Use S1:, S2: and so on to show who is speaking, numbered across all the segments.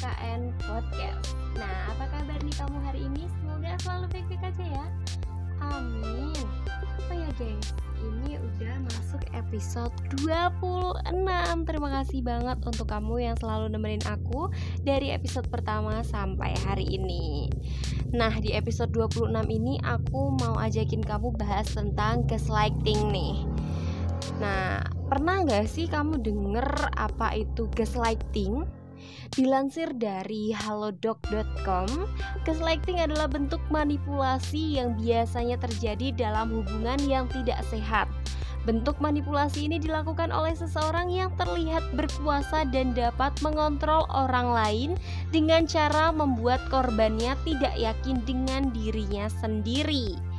S1: KKN Podcast. Nah, apa kabar nih kamu hari ini? Semoga selalu baik-baik aja ya. Amin. Oh ya guys, ini udah masuk episode 26. Terima kasih banget untuk kamu yang selalu nemenin aku dari episode pertama sampai hari ini. Nah, di episode 26 ini aku mau ajakin kamu bahas tentang gaslighting nih. Nah, pernah nggak sih kamu denger apa itu gaslighting? Dilansir dari halodoc.com, gaslighting adalah bentuk manipulasi yang biasanya terjadi dalam hubungan yang tidak sehat. Bentuk manipulasi ini dilakukan oleh seseorang yang terlihat berkuasa dan dapat mengontrol orang lain dengan cara membuat korbannya tidak yakin dengan dirinya sendiri.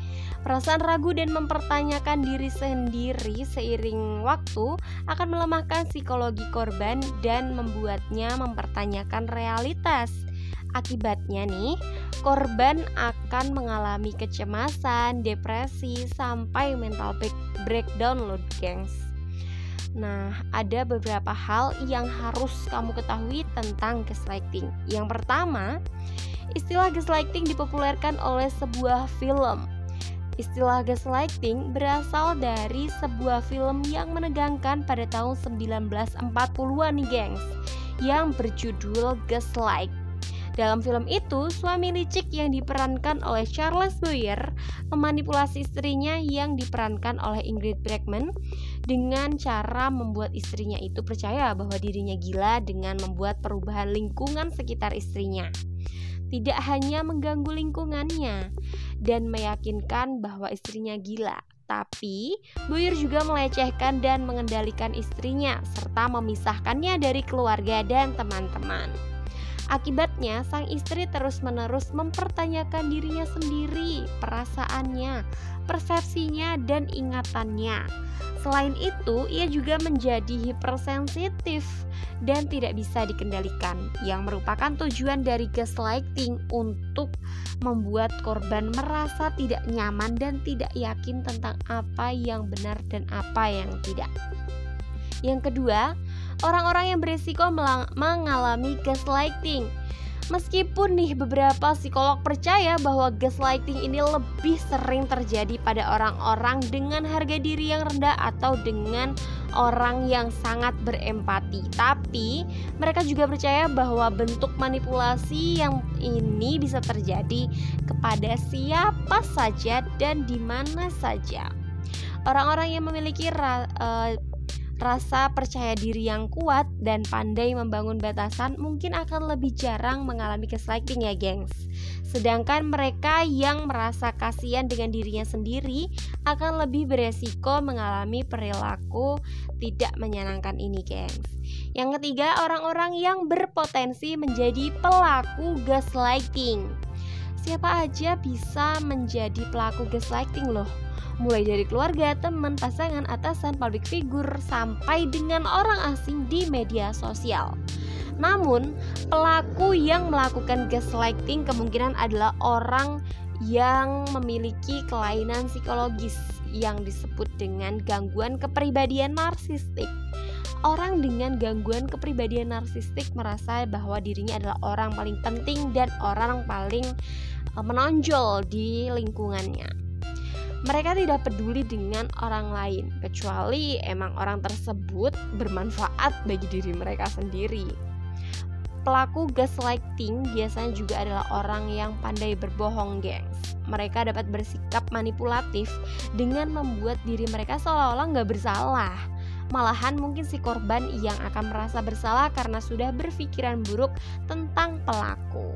S1: Perasaan ragu dan mempertanyakan diri sendiri seiring waktu akan melemahkan psikologi korban dan membuatnya mempertanyakan realitas. Akibatnya nih, korban akan mengalami kecemasan, depresi, sampai mental breakdown loh, gengs. Nah, ada beberapa hal yang harus kamu ketahui tentang gaslighting. Yang pertama, istilah gaslighting dipopulerkan oleh sebuah film Istilah gaslighting berasal dari sebuah film yang menegangkan pada tahun 1940-an nih gengs Yang berjudul Gaslight. Dalam film itu, suami licik yang diperankan oleh Charles Boyer memanipulasi istrinya yang diperankan oleh Ingrid Bergman dengan cara membuat istrinya itu percaya bahwa dirinya gila dengan membuat perubahan lingkungan sekitar istrinya. Tidak hanya mengganggu lingkungannya dan meyakinkan bahwa istrinya gila, tapi Boyer juga melecehkan dan mengendalikan istrinya serta memisahkannya dari keluarga dan teman-teman. Akibatnya, sang istri terus-menerus mempertanyakan dirinya sendiri, perasaannya, persepsinya, dan ingatannya. Selain itu, ia juga menjadi hipersensitif dan tidak bisa dikendalikan, yang merupakan tujuan dari gaslighting untuk membuat korban merasa tidak nyaman dan tidak yakin tentang apa yang benar dan apa yang tidak. Yang kedua, orang-orang yang berisiko mengalami gaslighting Meskipun nih beberapa psikolog percaya bahwa gaslighting ini lebih sering terjadi pada orang-orang dengan harga diri yang rendah atau dengan orang yang sangat berempati. Tapi mereka juga percaya bahwa bentuk manipulasi yang ini bisa terjadi kepada siapa saja dan di mana saja. Orang-orang yang memiliki uh, rasa percaya diri yang kuat dan pandai membangun batasan mungkin akan lebih jarang mengalami gaslighting ya gengs. Sedangkan mereka yang merasa kasihan dengan dirinya sendiri akan lebih beresiko mengalami perilaku tidak menyenangkan ini gengs. Yang ketiga orang-orang yang berpotensi menjadi pelaku gaslighting. Siapa aja bisa menjadi pelaku gaslighting loh mulai dari keluarga, teman, pasangan, atasan, public figure, sampai dengan orang asing di media sosial. Namun, pelaku yang melakukan gaslighting kemungkinan adalah orang yang memiliki kelainan psikologis yang disebut dengan gangguan kepribadian narsistik. Orang dengan gangguan kepribadian narsistik merasa bahwa dirinya adalah orang paling penting dan orang paling eh, menonjol di lingkungannya mereka tidak peduli dengan orang lain kecuali emang orang tersebut bermanfaat bagi diri mereka sendiri. Pelaku gaslighting biasanya juga adalah orang yang pandai berbohong, gengs. Mereka dapat bersikap manipulatif dengan membuat diri mereka seolah-olah nggak bersalah. Malahan mungkin si korban yang akan merasa bersalah karena sudah berpikiran buruk tentang pelaku.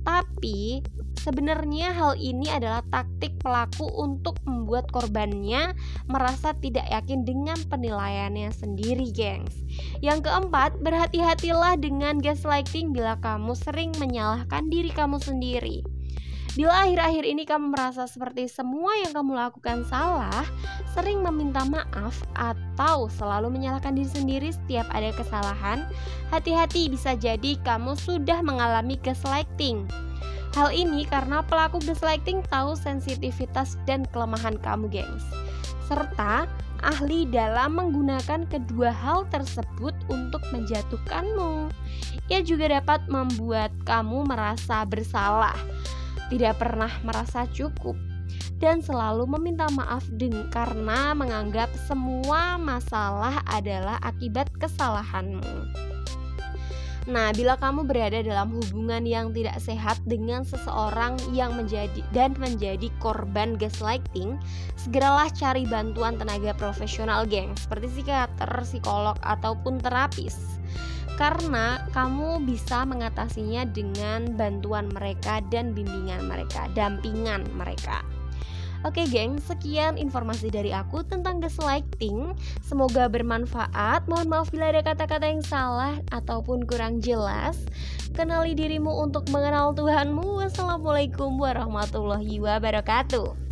S1: Tapi sebenarnya hal ini adalah taktik pelaku untuk membuat korbannya merasa tidak yakin dengan penilaiannya sendiri, gengs. Yang keempat, berhati-hatilah dengan gaslighting bila kamu sering menyalahkan diri kamu sendiri. Bila akhir-akhir ini kamu merasa seperti semua yang kamu lakukan salah, sering meminta maaf atau selalu menyalahkan diri sendiri setiap ada kesalahan, hati-hati bisa jadi kamu sudah mengalami gaslighting. Hal ini karena pelaku gaslighting tahu sensitivitas dan kelemahan kamu, gengs. Serta ahli dalam menggunakan kedua hal tersebut untuk menjatuhkanmu. Ia juga dapat membuat kamu merasa bersalah, tidak pernah merasa cukup, dan selalu meminta maaf dengan karena menganggap semua masalah adalah akibat kesalahanmu. Nah, bila kamu berada dalam hubungan yang tidak sehat dengan seseorang yang menjadi dan menjadi korban gaslighting, segeralah cari bantuan tenaga profesional, geng, seperti psikiater, psikolog ataupun terapis. Karena kamu bisa mengatasinya dengan bantuan mereka dan bimbingan mereka, dampingan mereka. Oke geng, sekian informasi dari aku tentang gaslighting. Semoga bermanfaat. Mohon maaf bila ada kata-kata yang salah ataupun kurang jelas. Kenali dirimu untuk mengenal Tuhanmu. Wassalamualaikum warahmatullahi wabarakatuh